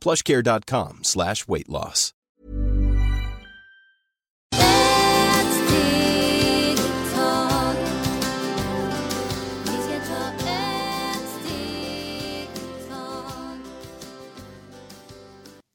plushcare.com slash weight loss.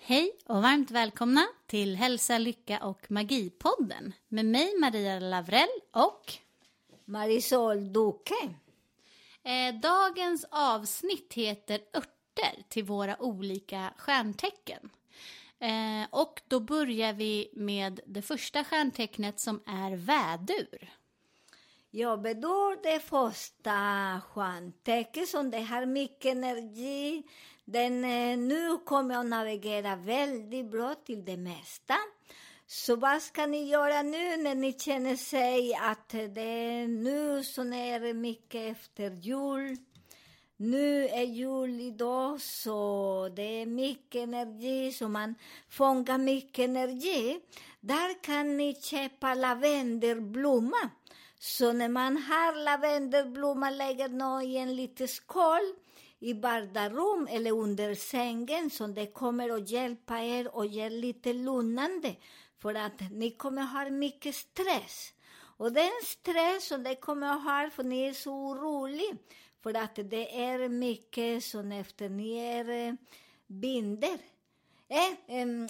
Hej och varmt välkomna till Hälsa, Lycka och Magipodden med mig Maria Lavrell och Marisol Duque. eh, dagens avsnitt heter Örter till våra olika stjärntecken. Eh, och då börjar vi med det första stjärntecknet som är vädur. Jag bedor det första stjärntecknet som det har mycket energi. Den, eh, nu kommer jag navigera väldigt bra till det mesta. Så vad ska ni göra nu när ni känner sig att det är nu som är mycket efter jul? Nu är jul idag, så det är mycket energi, så man fångar mycket energi. Där kan ni köpa lavendelblomma. Så när man har lavendelblomma, lägger man i en liten skål i vardagsrum eller under sängen, så det kommer att hjälpa er och ge lite lugnande. För att ni kommer ha mycket stress. Och den stress som det kommer att ha, för ni är så oroliga. För att det är mycket som efter ni är eh, binder. Eh, em.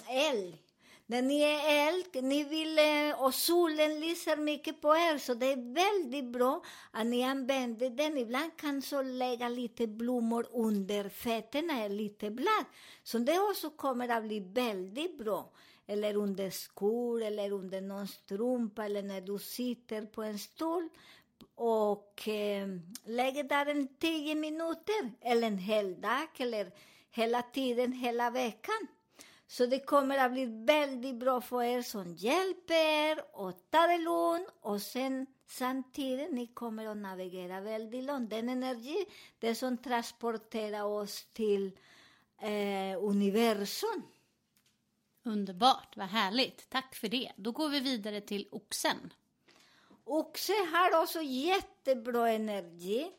När ni är eld, ni vill, eh, och solen lyser mycket på er, så det är väldigt bra att ni använder den. Ibland kan så lägga lite blommor under fötterna, lite blad. Så det också kommer att bli väldigt bra. Eller under skor, eller under någon strumpa, eller när du sitter på en stol och eh, lägger där en tio minuter, eller en hel dag, eller hela tiden, hela veckan. Så det kommer att bli väldigt bra för er som hjälper er och ta det lugnt och sen samtidigt ni kommer att navigera väldigt långt. Den energi, det som transporterar oss till eh, universum. Underbart, vad härligt. Tack för det. Då går vi vidare till oxen. Oxe har också jättebra energi.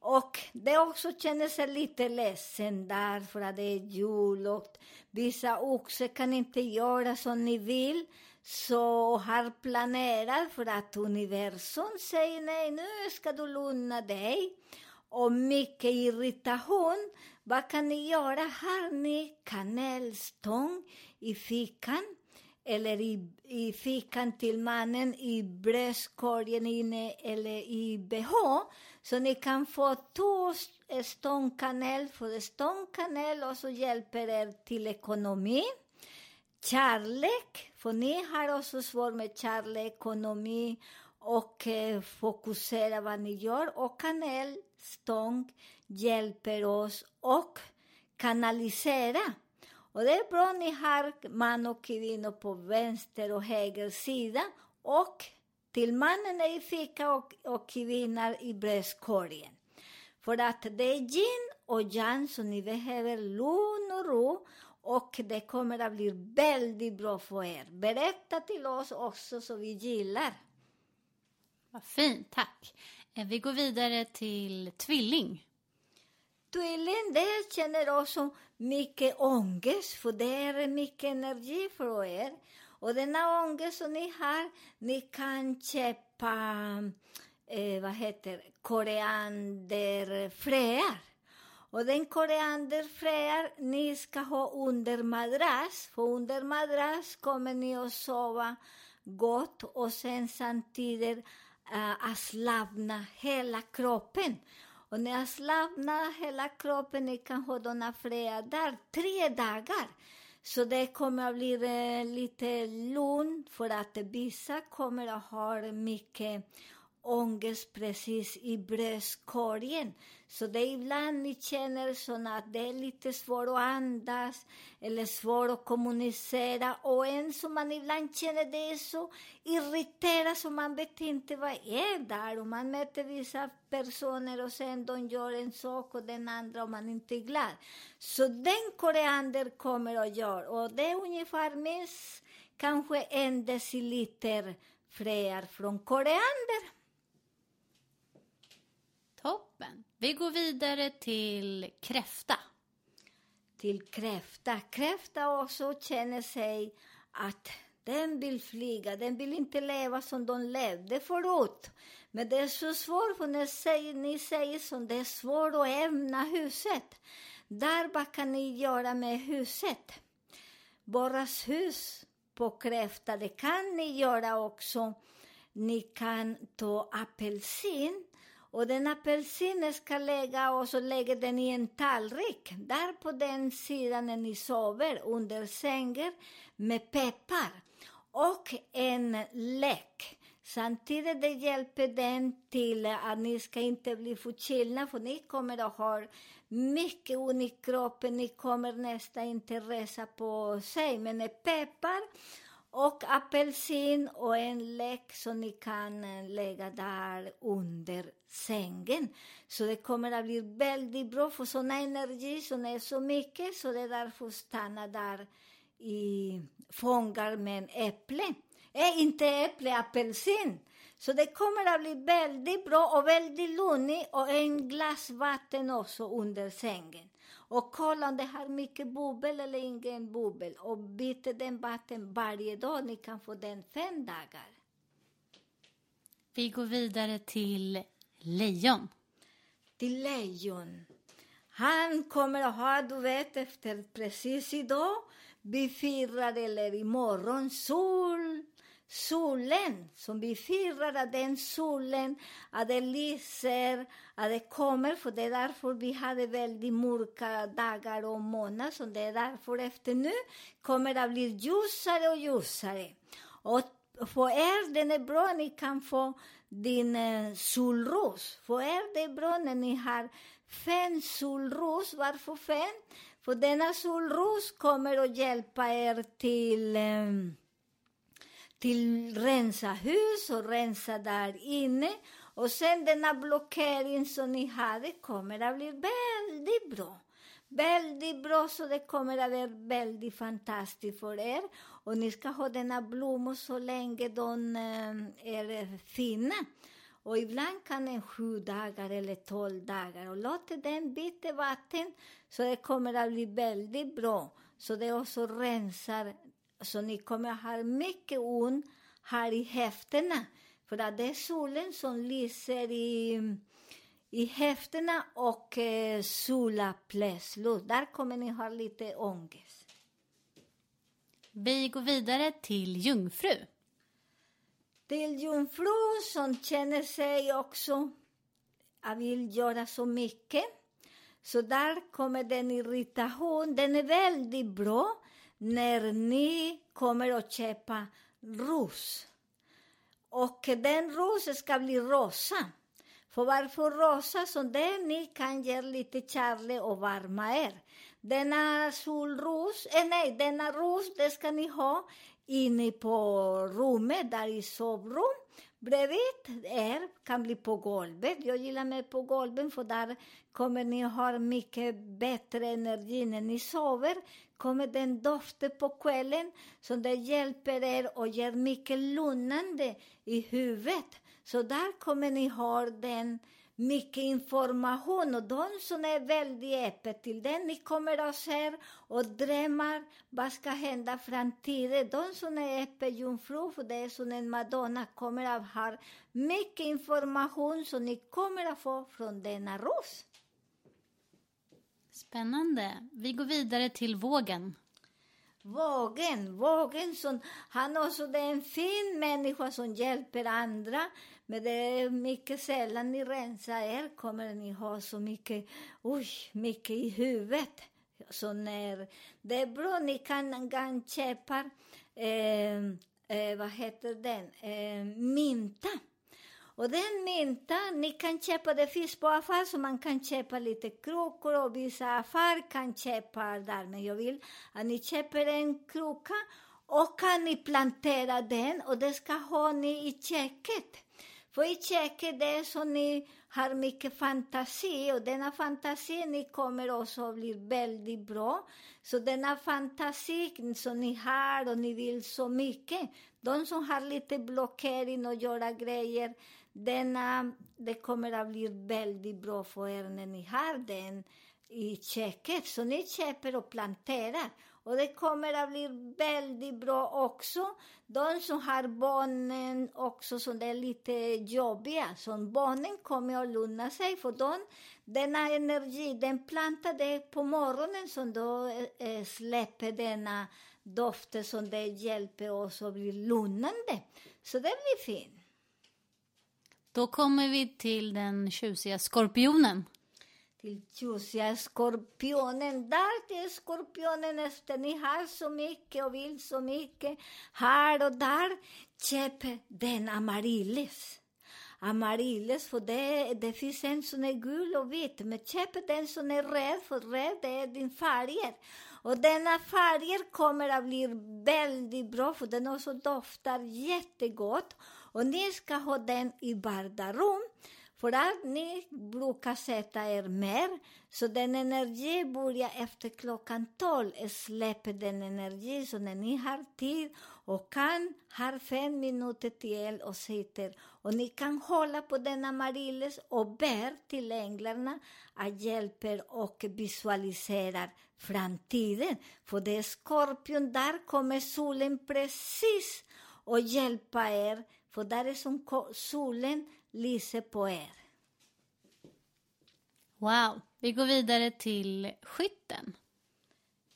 Och det också känner sig lite ledsen där för att det är jul och vissa oxe kan inte göra som ni vill. Så har planerat för att universum säger nej, nu ska du lugna dig. Och mycket irritation. Vad kan ni göra? Har ni kanelstång i fickan? Eller i, i fickan till mannen, i bröstkorgen inne eller i bh. Så ni kan få två eh, stångkanel, för stångkanel och så hjälper er till ekonomi. Kärlek, för ni har också svårt med kärlek, ekonomi och eh, fokusera vad ni gör. Och kanel, stång, hjälper oss och kanalisera. Och det är bra ni har man och kvinna på vänster och höger sida och till mannen är i ficka och, och kvinnan i bröstkorgen. För att det är gin och Jan, så ni behöver lugn och ro. Och det kommer att bli väldigt bra för er. Berätta till oss också så vi gillar. Vad fint, tack. Eh, vi går vidare till tvilling. Tydligen, det känner också mycket ångest, för det är mycket energi för er. Och denna ångest som ni har, ni kan köpa, eh, vad heter korianderfröar. Och den korianderfröar ni ska ha under madrass, för under madrass kommer ni att sova gott och sen samtidigt eh, att slappna hela kroppen. Och när jag slappnar hela kroppen, ni kan ha denna fröa tre dagar. Så det kommer att bli eh, lite lugnt för att vissa kommer att ha mycket ångest precis i bröstkorgen. Så det är ibland ni känner så att det är lite svårt att andas eller svårt att kommunicera. Och en som man ibland känner det är så irriterad så man vet inte vad är där. Och man möter vissa personer och sen de gör en sak och den andra och man inte är glad. Så den koriander kommer och gör. Och det är ungefär minst kanske en deciliter fröer från koriander. Toppen. Vi går vidare till kräfta. till kräfta. Kräfta också känner sig att den vill flyga, den vill inte leva som de levde förut. Men det är så svårt, för när säger, ni säger som det är svårt att ämna huset. Där vad kan ni göra med huset? Borras hus på kräfta, det kan ni göra också. Ni kan ta apelsin och den apelsinen ska lägga och så lägger den i en tallrik. Där på den sidan när ni sover under sängen med peppar och en läck. Samtidigt det hjälper den till att ni ska inte bli förkylda för ni kommer att ha mycket ont i kroppen. Ni kommer nästan inte resa på sig. Men peppar och apelsin och en läck som ni kan eh, lägga där under sängen. Så det kommer att bli väldigt bra för sån energi som är så mycket så det är därför stanna där i fångar med en äpple. Eh, inte äpple, apelsin. Så det kommer att bli väldigt bra och väldigt lugnigt och en glas vatten också under sängen. Och kolla om det har mycket bubbel eller ingen bubbel. Och byter den vatten varje dag. Ni kan få den fem dagar. Vi går vidare till lejon. Till lejon. Han kommer att ha, du vet, efter precis idag, vi firar, eller imorgon, sol, solen. Som vi firar att den solen, att det lyser, att det kommer. För det är därför vi hade väldigt mörka dagar och månader. Så det är därför efter nu kommer det att bli ljusare och ljusare. Och för er den är bra, ni kan få din eh, solros. För er det är bra när ni har fem solros. Varför fem? För denna solros kommer att hjälpa er till eh, till rensa hus och rensa där inne. Och sen denna blockering som ni hade kommer att bli väldigt bra. Väldigt bra, så det kommer att vara väldigt fantastiskt för er. Och ni ska ha denna blommor så länge de eh, är fina. Och ibland kan den sju dagar eller tolv dagar. Och låt den byta vatten så det kommer att bli väldigt bra. Så det också rensar så ni kommer ha mycket ont här i höfterna. För att det är solen som lyser i, i höfterna och eh, solarplexus. Där kommer ni ha lite ångest. Vi går vidare till jungfru. Till jungfru som känner sig också att vill göra så mycket. Så där kommer den irritation. Den är väldigt bra när ni kommer att köpa ros. Och den rosen ska bli rosa. För varför rosa? Så det ni kan ge lite kärlek och varma er. Denna solros, eh, nej, denna ros, det ska ni ha inne på rummet, där i sovrum. Bredvid er kan bli på golvet. Jag gillar mig på golvet för där kommer ni ha mycket bättre energi när ni sover. Kommer den doften på kvällen som det hjälper er och ger mycket lugnande i huvudet. Så där kommer ni ha den mycket information och de som är väldigt öppet till den, ni kommer att se och drömmar vad ska hända i framtiden. De som är öppet jungfru, för det är som en madonna, kommer att ha mycket information som ni kommer att få från denna ros. Spännande. Vi går vidare till vågen. Vågen, vågen som, han också det är en fin människa som hjälper andra. Men det är mycket sällan ni rensar er kommer ni ha så mycket, oj, mycket i huvudet. Så när, det är bra, ni kan, gangkäppar, köpa, eh, eh, vad heter den, eh, mynta. Och den mynta, ni kan köpa, det finns på affär, så man kan köpa lite krukor och vissa affärer kan köpa där. Men jag vill att ni köper en kruka och kan ni plantera den och det ska ha ni i köket. För i köket det är så ni har mycket fantasi och denna fantasi ni kommer också att bli väldigt bra. Så denna fantasi som ni har och ni vill så mycket, de som har lite blockering och göra grejer, denna, det kommer att bli väldigt bra för er när ni har den i köket. Så ni köper och planterar. Och det kommer att bli väldigt bra också. De som har barnen också som är lite jobbiga, så barnen kommer att lugna sig för dem. Denna energi, den plantade på morgonen som då eh, släpper denna doft som det hjälper oss att bli lugnande. Så det blir fint. Då kommer vi till den tjusiga skorpionen. till tjusiga skorpionen. Där till skorpionen efter ni har så mycket och vill så mycket. Här och där, köp den amaryllis. Amaryllis, för det, det finns en som är gul och vit. Men köp den som är röd, för röd det är din färger. Och denna färger kommer att bli väldigt bra, för den också doftar jättegott. Och ni ska ha den i vardagsrum. För att ni brukar sätta er mer, så den energi börjar efter klockan 12, släpper den energi, så när ni har tid och kan, har fem minuter till och sitter, och ni kan hålla på denna Marilles och ber till änglarna att hjälpa er och visualisera framtiden. För det är skorpion, där kommer solen precis och hjälpa er, för där är som solen lyser på er. Wow. Vi går vidare till skytten.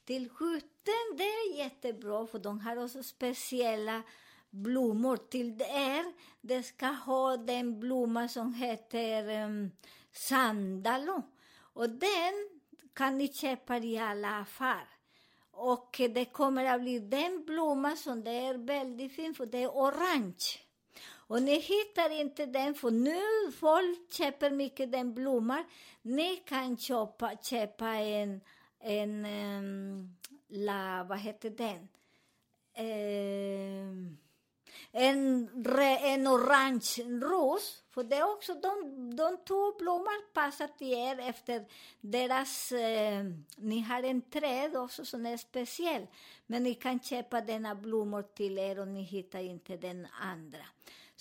Till skytten, det är jättebra, för de har också speciella blommor till er. Det ska ha den blomma som heter um, sandalo. Och den kan ni köpa i alla affärer. Och det kommer att bli den blomma som det är väldigt fin, för det är orange. Och ni hittar inte den, för nu folk köper mycket den blomman. Ni kan köpa, köpa en, en um, la, vad heter den? Um, en, re, en orange ros. För det är också, de, de två blommor passar till er efter deras... Eh, ni har en träd också som är speciell. Men ni kan köpa denna blommor till er och ni hittar inte den andra.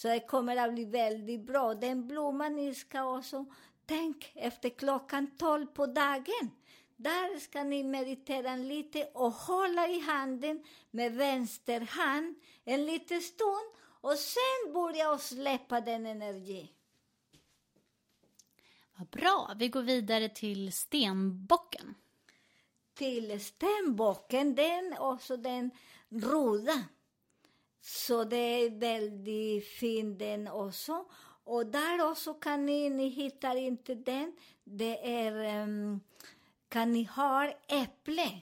Så det kommer att bli väldigt bra. Den blomman ni ska också... Tänk efter klockan 12 på dagen. Där ska ni meditera lite och hålla i handen med vänster hand en liten stund och sen börja och släppa den energi. Vad bra. Vi går vidare till stenbocken. Till stenbocken, den också den röda. Så det är väldigt fin den också. Och där också kan ni, ni hittar inte den, det är um, kan ni ha äpple.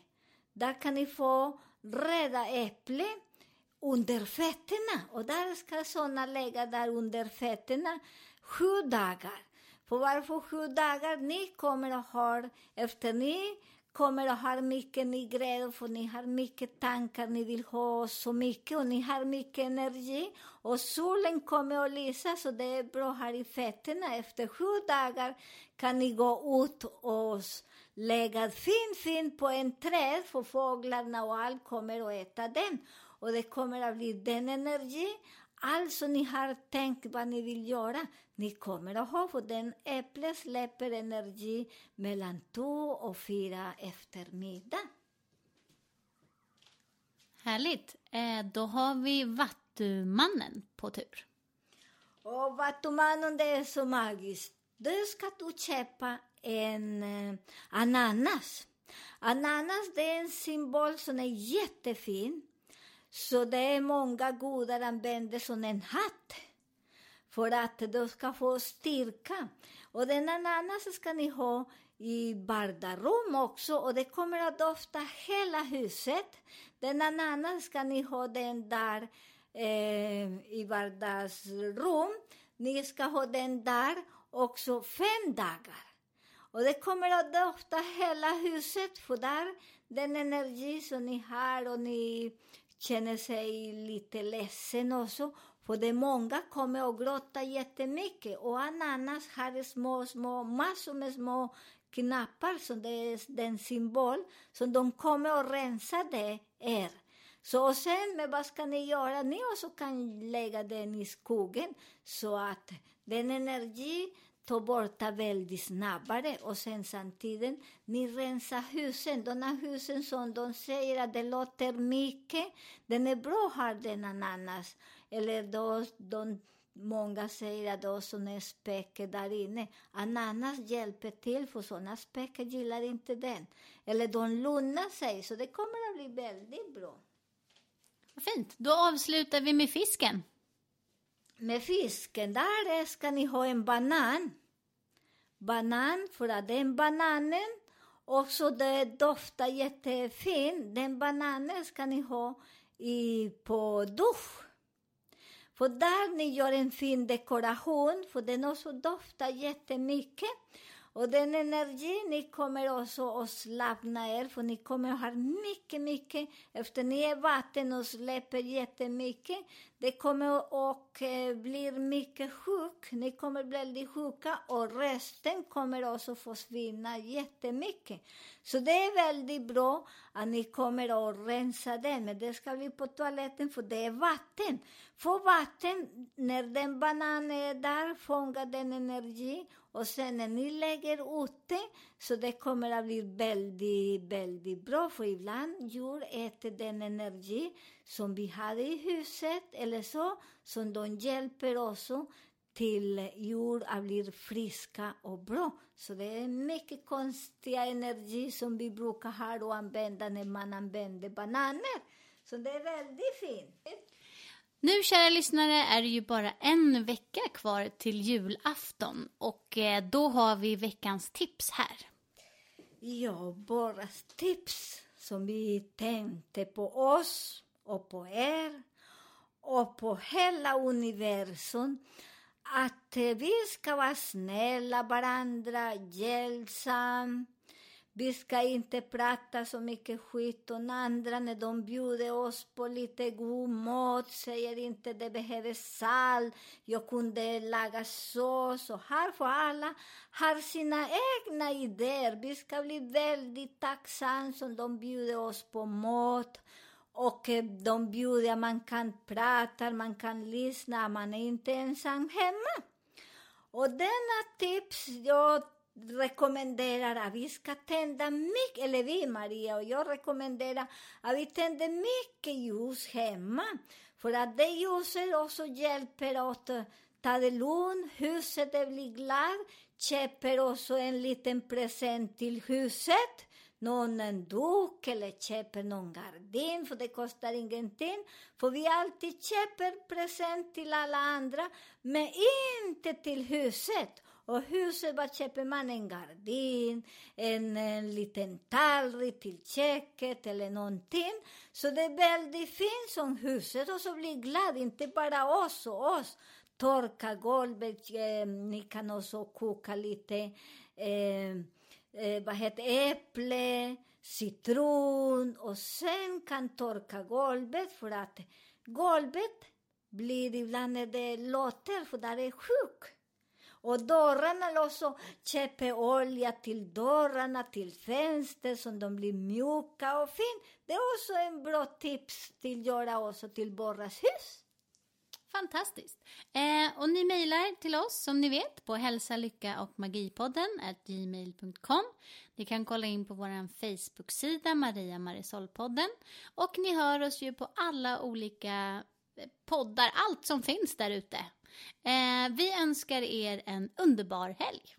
Där kan ni få röda äpple under fötterna. Och där ska såna lägga där under fötterna sju dagar. För varför sju dagar? Ni kommer att ha, efter ni kommer att ha mycket ni gräver för ni har mycket tankar, ni vill ha så mycket och ni har mycket energi. Och solen kommer att lysa så det är bra här i fötterna. Efter sju dagar kan ni gå ut och lägga fint, fint på en träd för fåglarna och allt kommer att äta den. Och det kommer att bli den energi allt som ni har tänkt vad ni vill göra, ni kommer att ha, för den äpplet släpper energi mellan två och fyra eftermiddag. Härligt. Eh, då har vi Vattumannen på tur. Och Vattumannen, det är så magiskt. Då ska du köpa en eh, ananas. Ananas, det är en symbol som är jättefin. Så det är många gudar använder som en hatt för att de ska få styrka. Och den ananas ska ni ha i vardagsrum också och det kommer att dofta hela huset. Den ananas ska ni ha den där eh, i vardagsrum. Ni ska ha den där också fem dagar. Och det kommer att dofta hela huset, för där den energi som ni har och ni känner sig lite ledsen också. För det är många kommer att gråta jättemycket och ananas har små, små, massor med små knappar som det är den symbol som de kommer att rensa det er. Så och sen, men vad ska ni göra? Ni också kan lägga den i skogen så att den energi ta bort det väldigt snabbare och sen samtidigt ni rensar husen. De här husen som de säger att det låter mycket, den är bra har den ananas. Eller då, de, många säger att då som är späcker där inne. Ananas hjälper till för sådana späcker gillar inte den. Eller de lugnar sig, så det kommer att bli väldigt bra. Vad fint. Då avslutar vi med fisken. Med fisken, där ska ni ha en banan. Banan, för att den bananen också det doftar jättefint. Den bananen ska ni ha i, på dusch. För där ni gör en fin dekoration, för den också doftar jättemycket. Och den energi, ni kommer också att slappna er, för ni kommer att ha mycket, mycket, efter ni är vatten och släpper jättemycket, det kommer att eh, bli mycket sjuk. Ni kommer bli väldigt sjuka och resten kommer också försvinna jättemycket. Så det är väldigt bra att ni kommer att rensa den, men det ska vi på toaletten för det är vatten. För vatten, när den bananen är där, fångar den energi och sen när ni lägger ut det, så det kommer att bli väldigt, väldigt bra. För ibland djur äter den energi som vi hade i huset eller så, som de hjälper oss till djur att bli friska och bra. Så det är mycket konstiga energi som vi brukar ha och använda när man använder bananer. Så det är väldigt fint. Nu, kära lyssnare, är det ju bara en vecka kvar till julafton och eh, då har vi veckans tips här. Ja, bara tips som vi tänkte på oss och på er och på hela universum. Att eh, vi ska vara snälla varandra, hjälpsamma. Vi ska inte prata så mycket skit om andra när de bjuder oss på lite god mat. Säger inte det behöver salt, jag kunde laga sås och här får alla har sina egna idéer. Vi ska bli väldigt tacksamma som de bjuder oss på mat. Och eh, de bjuder, man kan prata, man kan lyssna, man är inte ensam hemma. Och denna tips jag rekommenderar att vi ska tända mycket, eller vi Maria och jag rekommenderar att vi tänder mycket ljus hemma. För att det ljuset också hjälper oss att eh, ta det lugnt, huset blir glad, köper också en liten present till huset någon en duk eller köper någon gardin, för det kostar ingenting. För vi alltid köper present till alla andra, men inte till huset. Och huset, vad köper man? En gardin, en, en liten tallrik till köket eller någonting. Så det är väldigt fint som huset och så blir glad, inte bara oss och oss. Torka golvet, eh, ni kan också koka lite eh, eh, vad heter äpple, citron och sen kan torka golvet för att golvet blir ibland när det låter för där är sjuk. Och dörrarna också, köper olja till dörrarna, till fönster så de blir mjuka och fina. Det är också en bra tips till göra också till borras hus. Fantastiskt. Eh, och ni mejlar till oss som ni vet på hälsa, lycka och magipodden gmail.com. Ni kan kolla in på vår Facebook-sida Maria Marisolpodden. Och ni hör oss ju på alla olika eh, poddar, allt som finns där ute. Eh, vi önskar er en underbar helg.